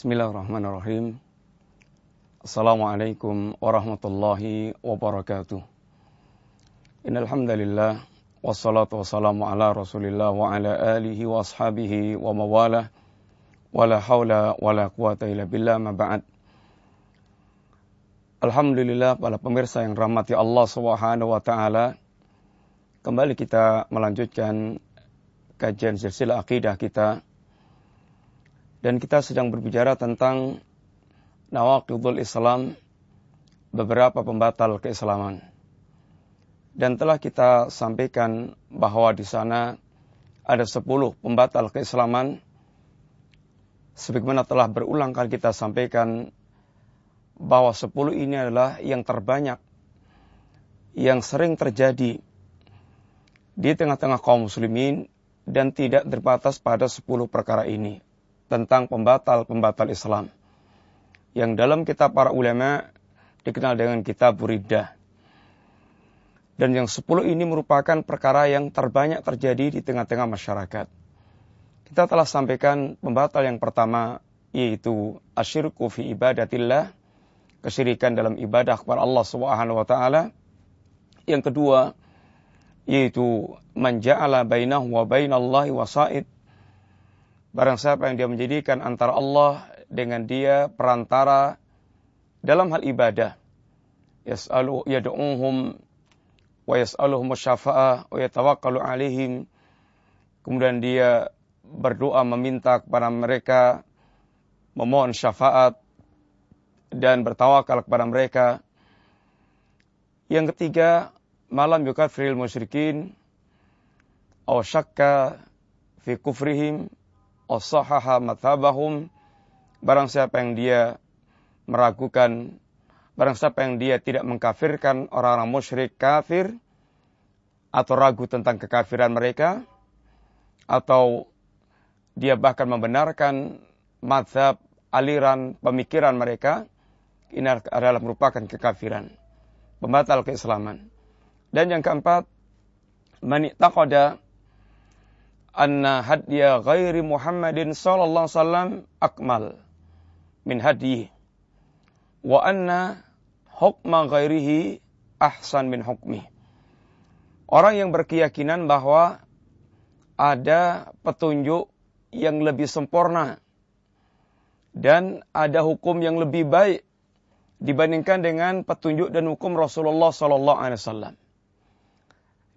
Bismillahirrahmanirrahim. Assalamualaikum warahmatullahi wabarakatuh. Innal hamdalillah wassalatu wassalamu ala Rasulillah wa ala alihi wa ashabihi wa mawalah. Wala haula wala quwata illa billah ma ba'd. Alhamdulillah para pemirsa yang rahmati Allah Subhanahu wa taala. Kembali kita melanjutkan kajian silsilah akidah kita. Dan kita sedang berbicara tentang nawaqidul Islam, beberapa pembatal keislaman. Dan telah kita sampaikan bahwa di sana ada sepuluh pembatal keislaman. Sebagaimana telah berulang kali kita sampaikan bahwa sepuluh ini adalah yang terbanyak yang sering terjadi di tengah-tengah kaum muslimin dan tidak terbatas pada sepuluh perkara ini tentang pembatal-pembatal Islam yang dalam kitab para ulama dikenal dengan kitab Buridah. Dan yang sepuluh ini merupakan perkara yang terbanyak terjadi di tengah-tengah masyarakat. Kita telah sampaikan pembatal yang pertama yaitu asyirku fi ibadatillah, kesyirikan dalam ibadah kepada Allah Subhanahu wa taala. Yang kedua yaitu manja'ala bainahu wa bainallahi wasaid. Barang siapa yang dia menjadikan antara Allah dengan dia perantara dalam hal ibadah. Yas'alu yad'uhum wa yas'aluhum syafa'ah wa yatawakkalu alaihim. Kemudian dia berdoa meminta kepada mereka memohon syafaat dan bertawakal kepada mereka. Yang ketiga, malam yukafiril musyrikin aw syakka fi kufrihim aw sahaha mathabahum Barang siapa yang dia meragukan, barang siapa yang dia tidak mengkafirkan orang-orang musyrik kafir, atau ragu tentang kekafiran mereka, atau dia bahkan membenarkan madhab, aliran, pemikiran mereka, ini adalah merupakan kekafiran. Pembatal keislaman. Dan yang keempat, mani'taqada anna hadya ghairi Muhammadin sallallahu alaihi wasallam akmal min hadihi wa anna hukma ghairihi ahsan min hukmi. Orang yang berkeyakinan bahwa ada petunjuk yang lebih sempurna dan ada hukum yang lebih baik dibandingkan dengan petunjuk dan hukum Rasulullah sallallahu alaihi wasallam.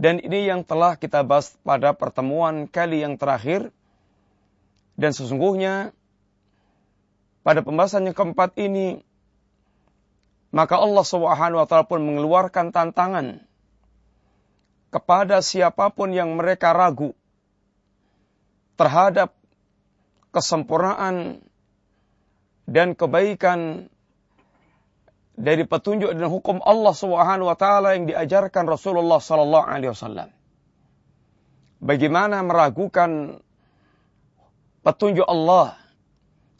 Dan ini yang telah kita bahas pada pertemuan kali yang terakhir. Dan sesungguhnya pada pembahasan yang keempat ini, maka Allah Subhanahu wa taala pun mengeluarkan tantangan kepada siapa pun yang mereka ragu terhadap kesempurnaan dan kebaikan dari petunjuk dan hukum Allah Subhanahu wa taala yang diajarkan Rasulullah sallallahu alaihi wasallam. Bagaimana meragukan petunjuk Allah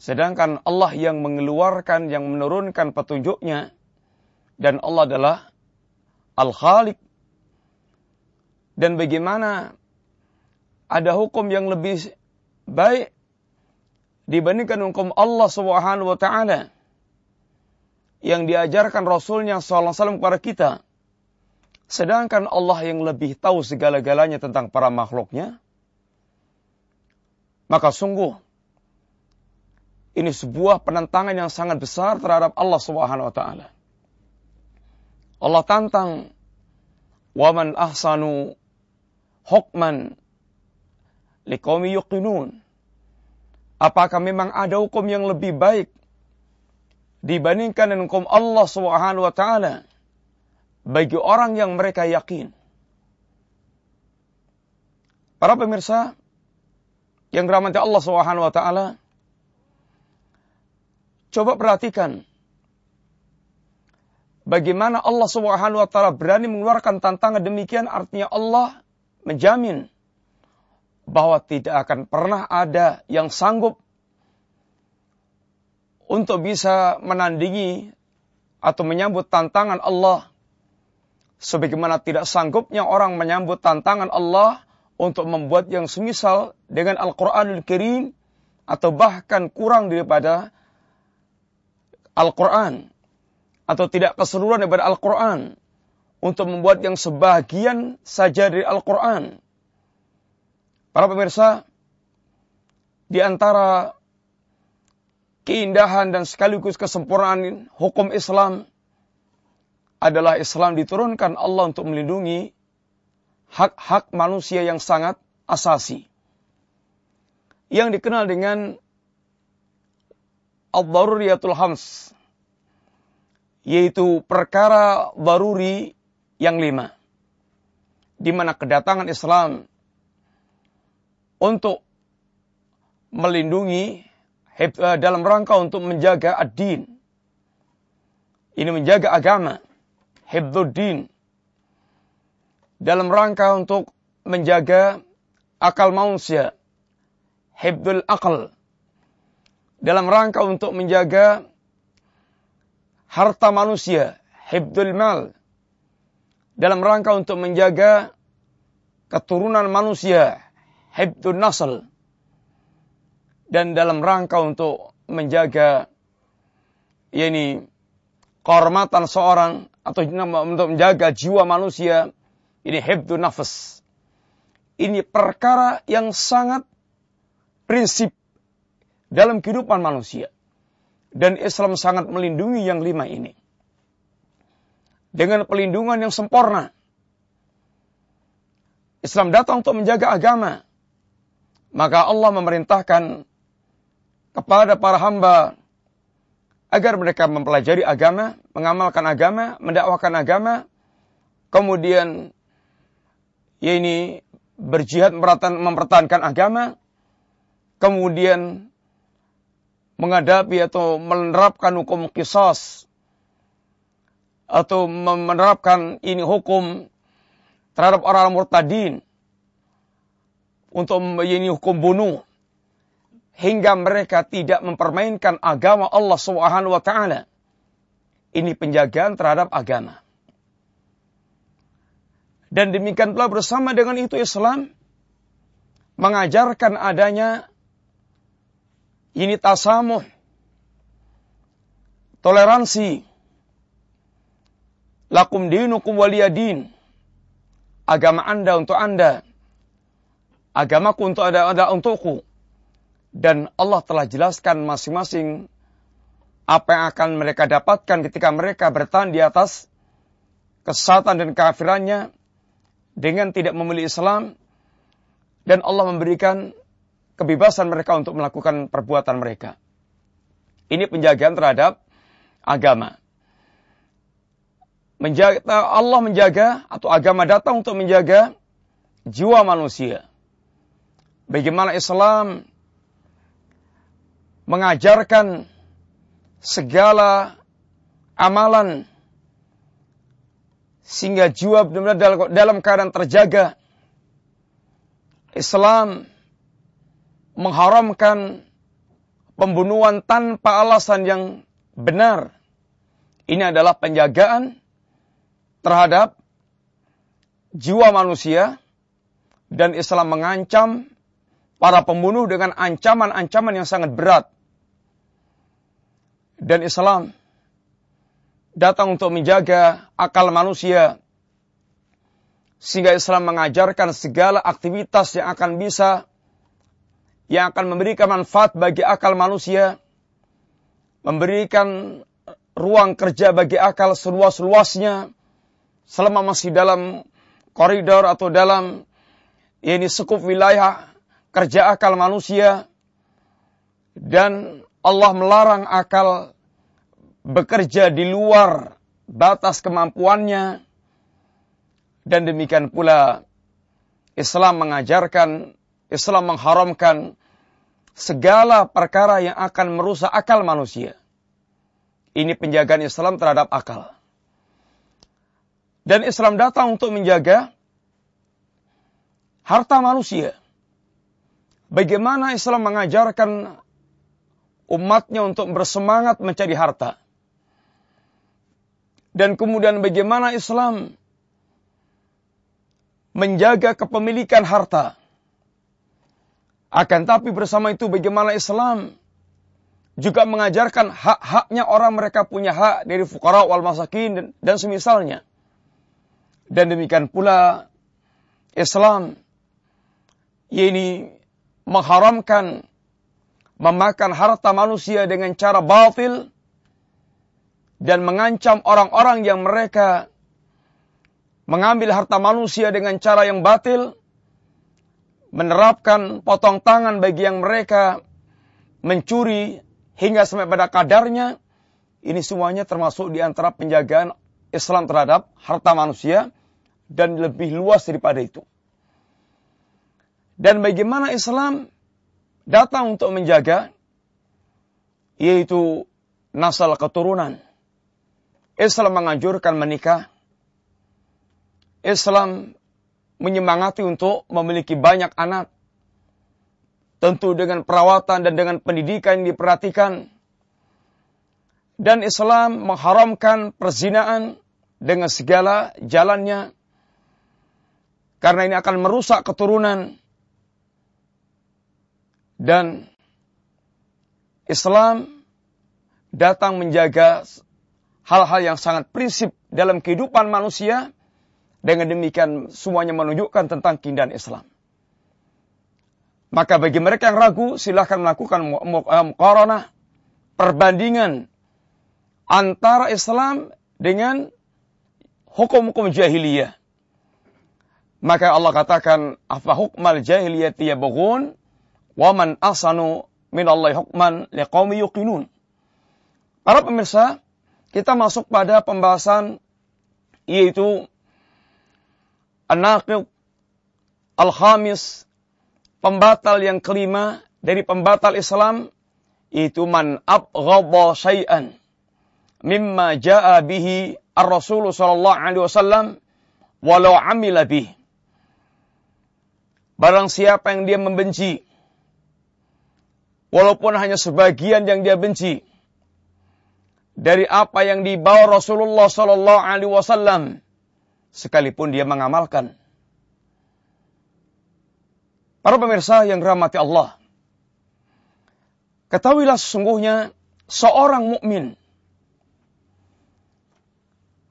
Sedangkan Allah yang mengeluarkan, yang menurunkan petunjuknya. Dan Allah adalah Al-Khaliq. Dan bagaimana ada hukum yang lebih baik dibandingkan hukum Allah Subhanahu wa taala yang diajarkan Rasulnya SAW kepada kita. Sedangkan Allah yang lebih tahu segala-galanya tentang para makhluknya. Maka sungguh ini sebuah penentangan yang sangat besar terhadap Allah Subhanahu wa taala. Allah tantang waman ahsanu hukman liqaumi yuqinun. Apakah memang ada hukum yang lebih baik dibandingkan dengan hukum Allah Subhanahu wa taala bagi orang yang mereka yakin? Para pemirsa yang dirahmati Allah Subhanahu wa taala, Coba perhatikan bagaimana Allah Subhanahu wa taala berani mengeluarkan tantangan demikian artinya Allah menjamin bahwa tidak akan pernah ada yang sanggup untuk bisa menandingi atau menyambut tantangan Allah sebagaimana tidak sanggupnya orang menyambut tantangan Allah untuk membuat yang semisal dengan Al-Qur'anul Karim atau bahkan kurang daripada Al-Quran atau tidak keseluruhan daripada Al-Quran untuk membuat yang sebagian saja dari Al-Quran. Para pemirsa, di antara keindahan dan sekaligus kesempurnaan hukum Islam adalah Islam diturunkan Allah untuk melindungi hak-hak manusia yang sangat asasi. Yang dikenal dengan Al-Daruriyatul Hams. Yaitu perkara daruri yang lima. Di mana kedatangan Islam untuk melindungi dalam rangka untuk menjaga ad-din. Ini menjaga agama. Hibduddin. Dalam rangka untuk menjaga akal manusia. Hibdul akal. Dalam rangka untuk menjaga harta manusia. Hibdul mal dalam rangka untuk menjaga keturunan manusia, hibdun nasl, dan dalam rangka untuk menjaga yakni kehormatan seorang atau untuk menjaga jiwa manusia ini hibdun nafas ini perkara yang sangat prinsip dalam kehidupan manusia dan Islam sangat melindungi yang lima ini dengan pelindungan yang sempurna. Islam datang untuk menjaga agama. Maka Allah memerintahkan kepada para hamba agar mereka mempelajari agama, mengamalkan agama, mendakwakan agama, kemudian ya ini berjihad mempertahankan agama, kemudian menghadapi atau menerapkan hukum kisos atau menerapkan ini hukum terhadap orang murtadin untuk ini hukum bunuh hingga mereka tidak mempermainkan agama Allah Subhanahu wa taala. Ini penjagaan terhadap agama. Dan demikian pula bersama dengan itu Islam mengajarkan adanya ini tasamuh, toleransi, Lakum dinukum waliyadin. Agama anda untuk anda. Agamaku untuk ada, ada untukku. Dan Allah telah jelaskan masing-masing apa yang akan mereka dapatkan ketika mereka bertahan di atas kesatan dan kafirannya dengan tidak memilih Islam dan Allah memberikan kebebasan mereka untuk melakukan perbuatan mereka. Ini penjagaan terhadap agama menjaga, Allah menjaga atau agama datang untuk menjaga jiwa manusia. Bagaimana Islam mengajarkan segala amalan sehingga jiwa benar-benar dalam keadaan terjaga. Islam mengharamkan pembunuhan tanpa alasan yang benar. Ini adalah penjagaan terhadap jiwa manusia dan Islam mengancam para pembunuh dengan ancaman-ancaman yang sangat berat. Dan Islam datang untuk menjaga akal manusia sehingga Islam mengajarkan segala aktivitas yang akan bisa yang akan memberikan manfaat bagi akal manusia, memberikan ruang kerja bagi akal seluas-luasnya, selama masih dalam koridor atau dalam ini sekup wilayah kerja akal manusia. Dan Allah melarang akal bekerja di luar batas kemampuannya dan demikian pula Islam mengajarkan Islam mengharamkan segala perkara yang akan merusak akal manusia. Ini penjagaan Islam terhadap akal. Dan Islam datang untuk menjaga harta manusia. Bagaimana Islam mengajarkan umatnya untuk bersemangat mencari harta. Dan kemudian bagaimana Islam menjaga kepemilikan harta. Akan tapi bersama itu bagaimana Islam juga mengajarkan hak-haknya orang mereka punya hak dari fukara wal masakin dan, dan semisalnya. Dan demikian pula Islam ini mengharamkan memakan harta manusia dengan cara batil dan mengancam orang-orang yang mereka mengambil harta manusia dengan cara yang batil, menerapkan potong tangan bagi yang mereka mencuri hingga sampai pada kadarnya, ini semuanya termasuk di antara penjagaan Islam terhadap harta manusia dan lebih luas daripada itu. Dan bagaimana Islam datang untuk menjaga yaitu nasal keturunan. Islam menganjurkan menikah. Islam menyemangati untuk memiliki banyak anak. Tentu dengan perawatan dan dengan pendidikan yang diperhatikan. Dan Islam mengharamkan perzinaan dengan segala jalannya. Karena ini akan merusak keturunan dan Islam datang menjaga hal-hal yang sangat prinsip dalam kehidupan manusia. Dengan demikian semuanya menunjukkan tentang keindahan Islam. Maka bagi mereka yang ragu, silahkan melakukan muqaranah, perbandingan antara Islam dengan hukum-hukum jahiliyah. Maka Allah katakan, "Afa hukmal jahiliyati yabghun Waman asanu minallahi hukman liqaumi yuqinun. Para pemirsa, kita masuk pada pembahasan yaitu An-Naqib Al-Khamis pembatal yang kelima dari pembatal Islam itu man abghadha syai'an mimma jaa bihi ar-rasul sallallahu alaihi wasallam walau amila bih. Barang siapa yang dia membenci walaupun hanya sebagian yang dia benci dari apa yang dibawa Rasulullah Sallallahu Alaihi Wasallam, sekalipun dia mengamalkan. Para pemirsa yang rahmati Allah, ketahuilah sesungguhnya seorang mukmin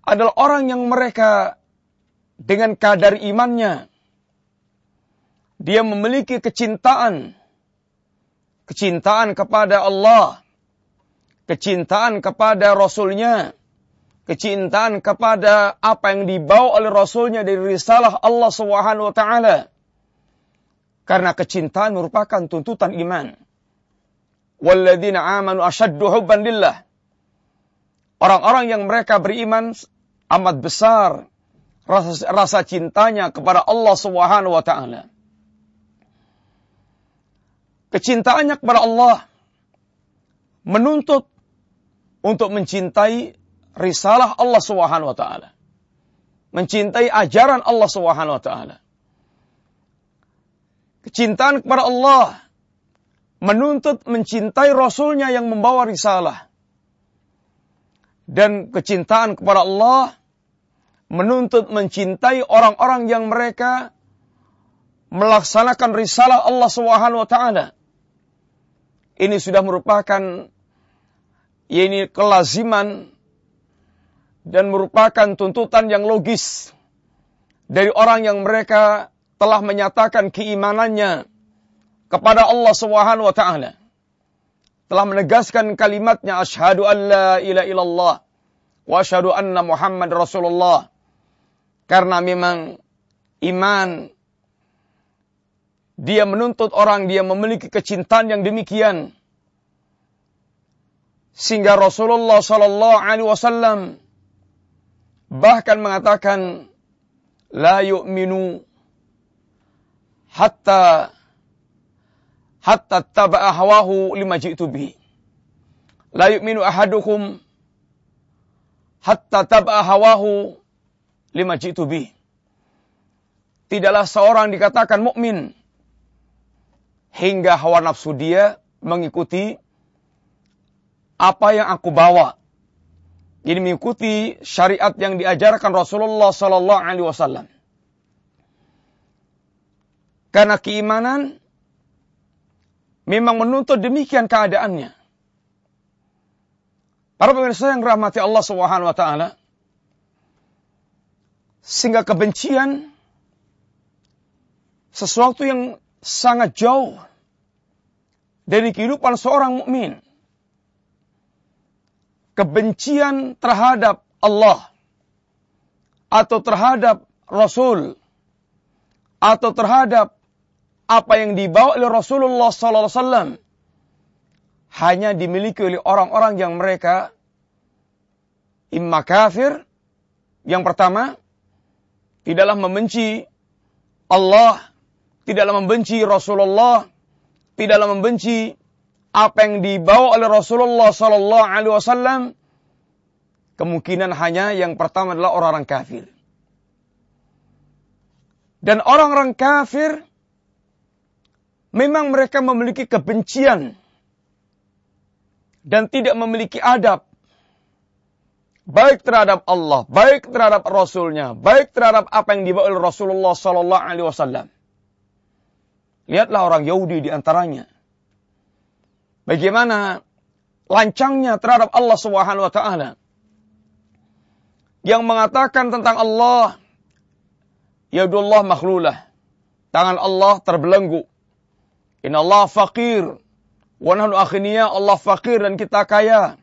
adalah orang yang mereka dengan kadar imannya dia memiliki kecintaan kecintaan kepada Allah, kecintaan kepada Rasulnya, kecintaan kepada apa yang dibawa oleh Rasulnya dari risalah Allah Subhanahu wa taala. Karena kecintaan merupakan tuntutan iman. Walladzina amanu ashaddu hubban lillah. Orang-orang yang mereka beriman amat besar rasa, rasa cintanya kepada Allah Subhanahu wa taala kecintaannya kepada Allah menuntut untuk mencintai risalah Allah Subhanahu wa taala. Mencintai ajaran Allah Subhanahu wa taala. Kecintaan kepada Allah menuntut mencintai rasulnya yang membawa risalah. Dan kecintaan kepada Allah menuntut mencintai orang-orang yang mereka melaksanakan risalah Allah Subhanahu wa taala ini sudah merupakan ya ini kelaziman dan merupakan tuntutan yang logis dari orang yang mereka telah menyatakan keimanannya kepada Allah Subhanahu wa taala. Telah menegaskan kalimatnya asyhadu an la ilaha illallah wa asyhadu anna Muhammad Rasulullah. Karena memang iman dia menuntut orang dia memiliki kecintaan yang demikian. Sehingga Rasulullah Sallallahu Alaihi Wasallam bahkan mengatakan la yu'minu hatta hatta taba'a hawahu lima ji'tu bihi. La yu'minu ahadukum hatta taba'a hawahu lima ji'tu bihi. Tidaklah seorang dikatakan mukmin hingga hawa nafsu dia mengikuti apa yang aku bawa. Ini mengikuti syariat yang diajarkan Rasulullah Sallallahu Alaihi Wasallam. Karena keimanan memang menuntut demikian keadaannya. Para pemirsa yang rahmati Allah Subhanahu wa taala, sehingga kebencian sesuatu yang sangat jauh dari kehidupan seorang mukmin. Kebencian terhadap Allah atau terhadap Rasul atau terhadap apa yang dibawa oleh Rasulullah sallallahu alaihi hanya dimiliki oleh orang-orang yang mereka imma kafir yang pertama tidaklah membenci Allah, tidaklah membenci Rasulullah, tidaklah membenci apa yang dibawa oleh Rasulullah sallallahu alaihi wasallam kemungkinan hanya yang pertama adalah orang-orang kafir. Dan orang-orang kafir memang mereka memiliki kebencian dan tidak memiliki adab baik terhadap Allah, baik terhadap Rasulnya, baik terhadap apa yang dibawa oleh Rasulullah Sallallahu Alaihi Wasallam. Lihatlah orang Yahudi di antaranya. Bagaimana lancangnya terhadap Allah Subhanahu Wa Taala yang mengatakan tentang Allah, Yadullah makhlulah, tangan Allah terbelenggu. Inna Allah fakir, Wa nahnu Allah fakir dan kita kaya.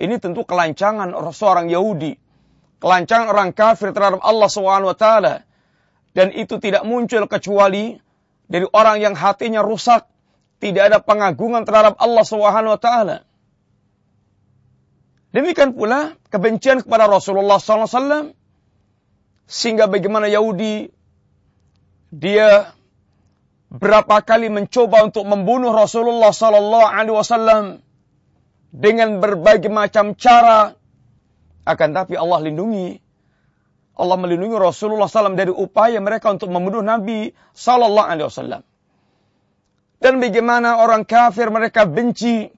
Ini tentu kelancangan seorang Yahudi. Kelancangan orang kafir terhadap Allah SWT. Dan itu tidak muncul kecuali dari orang yang hatinya rusak. Tidak ada pengagungan terhadap Allah SWT. Demikian pula kebencian kepada Rasulullah SAW. Sehingga bagaimana Yahudi dia berapa kali mencoba untuk membunuh Rasulullah sallallahu alaihi wasallam dengan berbagai macam cara akan tapi Allah lindungi Allah melindungi Rasulullah SAW dari upaya mereka untuk membunuh Nabi Sallallahu Alaihi Wasallam. Dan bagaimana orang kafir mereka benci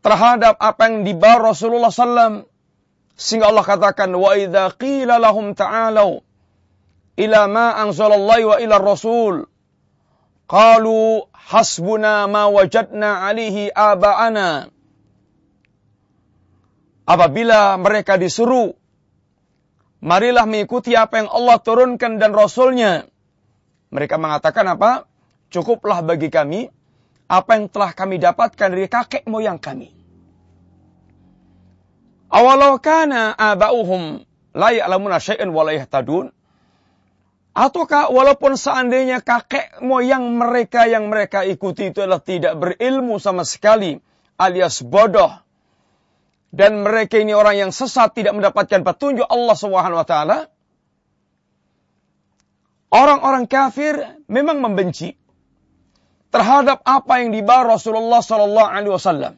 terhadap apa yang dibawa Rasulullah SAW. Sehingga Allah katakan, Wa idha qila lahum ta'alau ila ma anzalallahi wa ila rasul. Qalu hasbuna ma wajadna alihi aba'ana. Apabila mereka disuruh marilah mengikuti apa yang Allah turunkan dan Rasulnya. Mereka mengatakan apa? Cukuplah bagi kami apa yang telah kami dapatkan dari kakek moyang kami. Awalau kana aba'uhum la ya'lamuna syai'an wa la. Ataukah walaupun seandainya kakek moyang mereka yang mereka ikuti itu adalah tidak berilmu sama sekali alias bodoh dan mereka ini orang yang sesat tidak mendapatkan petunjuk Allah Subhanahu wa taala Orang-orang kafir memang membenci terhadap apa yang dibawa Rasulullah sallallahu alaihi wasallam.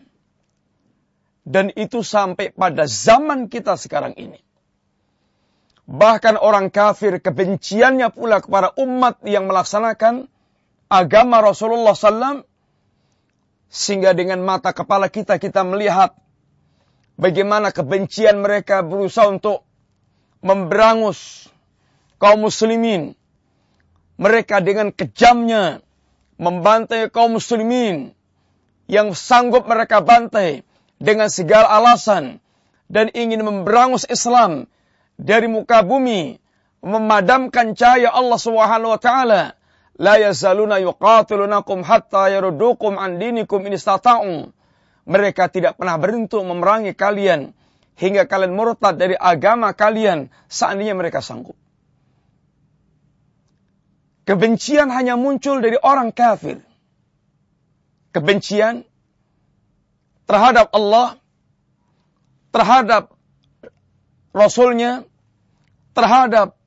Dan itu sampai pada zaman kita sekarang ini. Bahkan orang kafir kebenciannya pula kepada umat yang melaksanakan agama Rasulullah SAW. Sehingga dengan mata kepala kita, kita melihat bagaimana kebencian mereka berusaha untuk memberangus kaum muslimin. Mereka dengan kejamnya membantai kaum muslimin yang sanggup mereka bantai dengan segala alasan dan ingin memberangus Islam dari muka bumi memadamkan cahaya Allah Subhanahu wa taala la yazaluna yuqatilunakum hatta yarudukum an dinikum in mereka tidak pernah berhenti memerangi kalian hingga kalian murtad dari agama kalian. Seandainya mereka sanggup. Kebencian hanya muncul dari orang kafir. Kebencian terhadap Allah terhadap Rasulnya terhadap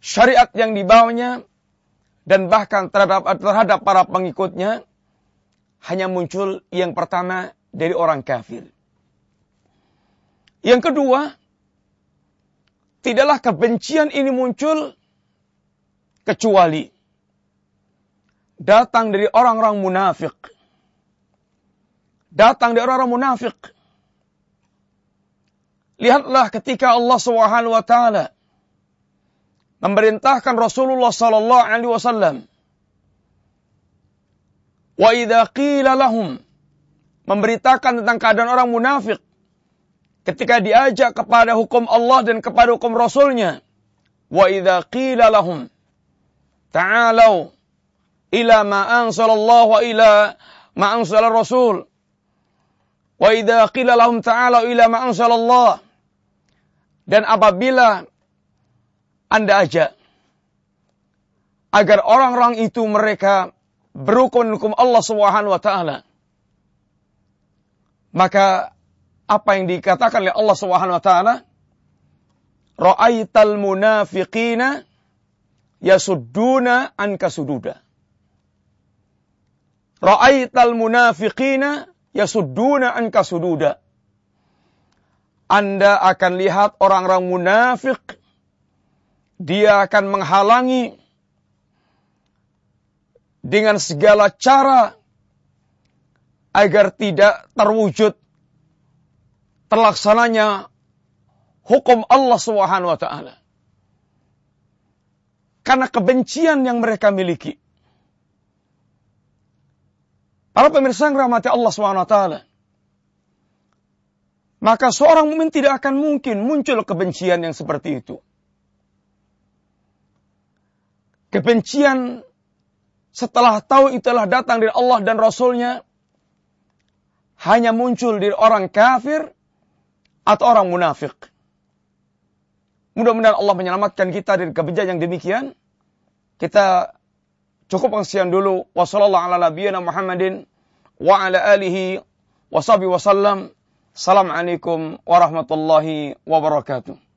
syariat yang dibawanya dan bahkan terhadap terhadap para pengikutnya hanya muncul yang pertama dari orang kafir. Yang kedua, tidaklah kebencian ini muncul kecuali datang dari orang-orang munafik. Datang dari orang-orang munafik Lihatlah ketika Allah Subhanahu wa taala memerintahkan Rasulullah sallallahu alaihi wasallam Wa idza qila lahum memberitakan tentang keadaan orang munafik ketika diajak kepada hukum Allah dan kepada hukum Rasulnya. Wa idza qila lahum ta'alu ila ma wa ila ma anzal Rasul. Wa idza qila lahum ta'alu ila ma. Dan apabila Anda ajak agar orang-orang itu mereka berukun hukum Allah Subhanahu wa taala. Maka apa yang dikatakan oleh Allah Subhanahu wa taala? Ra'aital munafiqina yasudduna anka sududa. Ra'aital munafiqina yasudduna anka sududa. Anda akan lihat orang-orang munafik dia akan menghalangi dengan segala cara agar tidak terwujud terlaksananya hukum Allah Subhanahu wa taala. Karena kebencian yang mereka miliki. Para pemirsa yang rahmati Allah Subhanahu wa taala. Maka seorang mukmin tidak akan mungkin muncul kebencian yang seperti itu. Kebencian setelah tahu itulah datang dari Allah dan Rasulnya, hanya muncul dari orang kafir atau orang munafik. Mudah-mudahan Allah menyelamatkan kita dari kebencian yang demikian. Kita cukup sekian dulu. Wassalamualaikum warahmatullahi wabarakatuh.